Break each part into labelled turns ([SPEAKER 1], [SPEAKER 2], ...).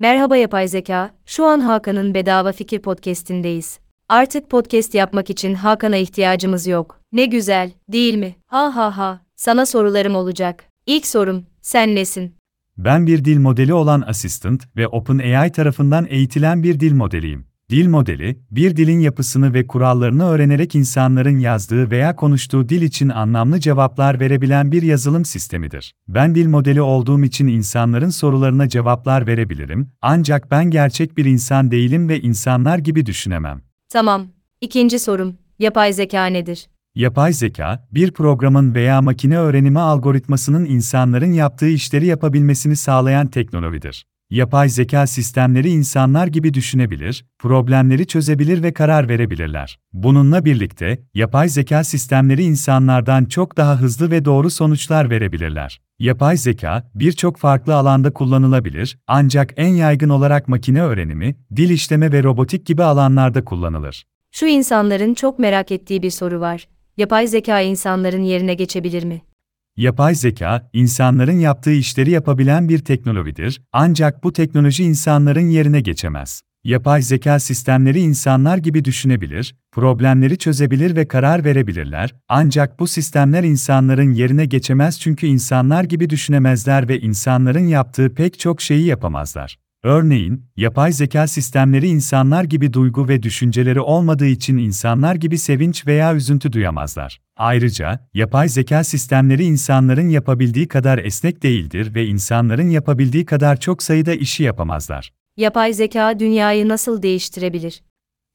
[SPEAKER 1] Merhaba yapay zeka, şu an Hakan'ın Bedava Fikir podcast'indeyiz. Artık podcast yapmak için Hakan'a ihtiyacımız yok. Ne güzel, değil mi? Ha ha ha, sana sorularım olacak. İlk sorum, sen nesin?
[SPEAKER 2] Ben bir dil modeli olan Assistant ve OpenAI tarafından eğitilen bir dil modeliyim. Dil modeli, bir dilin yapısını ve kurallarını öğrenerek insanların yazdığı veya konuştuğu dil için anlamlı cevaplar verebilen bir yazılım sistemidir. Ben dil modeli olduğum için insanların sorularına cevaplar verebilirim, ancak ben gerçek bir insan değilim ve insanlar gibi düşünemem.
[SPEAKER 1] Tamam. İkinci sorum, yapay zeka nedir?
[SPEAKER 2] Yapay zeka, bir programın veya makine öğrenimi algoritmasının insanların yaptığı işleri yapabilmesini sağlayan teknolojidir. Yapay zeka sistemleri insanlar gibi düşünebilir, problemleri çözebilir ve karar verebilirler. Bununla birlikte, yapay zeka sistemleri insanlardan çok daha hızlı ve doğru sonuçlar verebilirler. Yapay zeka, birçok farklı alanda kullanılabilir, ancak en yaygın olarak makine öğrenimi, dil işleme ve robotik gibi alanlarda kullanılır.
[SPEAKER 1] Şu insanların çok merak ettiği bir soru var. Yapay zeka insanların yerine geçebilir mi?
[SPEAKER 2] Yapay zeka, insanların yaptığı işleri yapabilen bir teknolojidir, ancak bu teknoloji insanların yerine geçemez. Yapay zeka sistemleri insanlar gibi düşünebilir, problemleri çözebilir ve karar verebilirler, ancak bu sistemler insanların yerine geçemez çünkü insanlar gibi düşünemezler ve insanların yaptığı pek çok şeyi yapamazlar. Örneğin, yapay zeka sistemleri insanlar gibi duygu ve düşünceleri olmadığı için insanlar gibi sevinç veya üzüntü duyamazlar. Ayrıca, yapay zeka sistemleri insanların yapabildiği kadar esnek değildir ve insanların yapabildiği kadar çok sayıda işi yapamazlar.
[SPEAKER 1] Yapay zeka dünyayı nasıl değiştirebilir?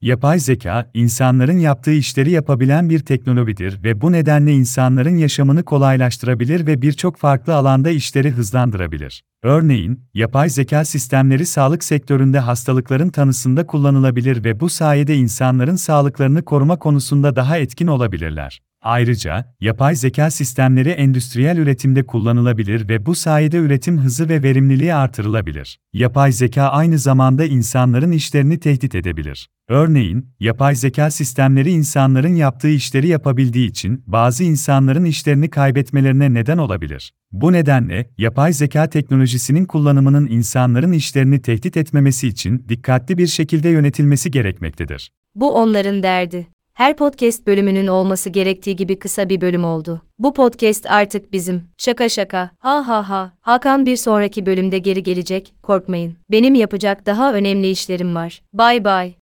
[SPEAKER 2] Yapay zeka, insanların yaptığı işleri yapabilen bir teknolojidir ve bu nedenle insanların yaşamını kolaylaştırabilir ve birçok farklı alanda işleri hızlandırabilir. Örneğin, yapay zeka sistemleri sağlık sektöründe hastalıkların tanısında kullanılabilir ve bu sayede insanların sağlıklarını koruma konusunda daha etkin olabilirler. Ayrıca, yapay zeka sistemleri endüstriyel üretimde kullanılabilir ve bu sayede üretim hızı ve verimliliği artırılabilir. Yapay zeka aynı zamanda insanların işlerini tehdit edebilir. Örneğin, yapay zeka sistemleri insanların yaptığı işleri yapabildiği için bazı insanların işlerini kaybetmelerine neden olabilir. Bu nedenle, yapay zeka teknolojisinin kullanımının insanların işlerini tehdit etmemesi için dikkatli bir şekilde yönetilmesi gerekmektedir.
[SPEAKER 1] Bu onların derdi. Her podcast bölümünün olması gerektiği gibi kısa bir bölüm oldu. Bu podcast artık bizim. Şaka şaka. Ha ha ha. Hakan bir sonraki bölümde geri gelecek. Korkmayın. Benim yapacak daha önemli işlerim var. Bye bye.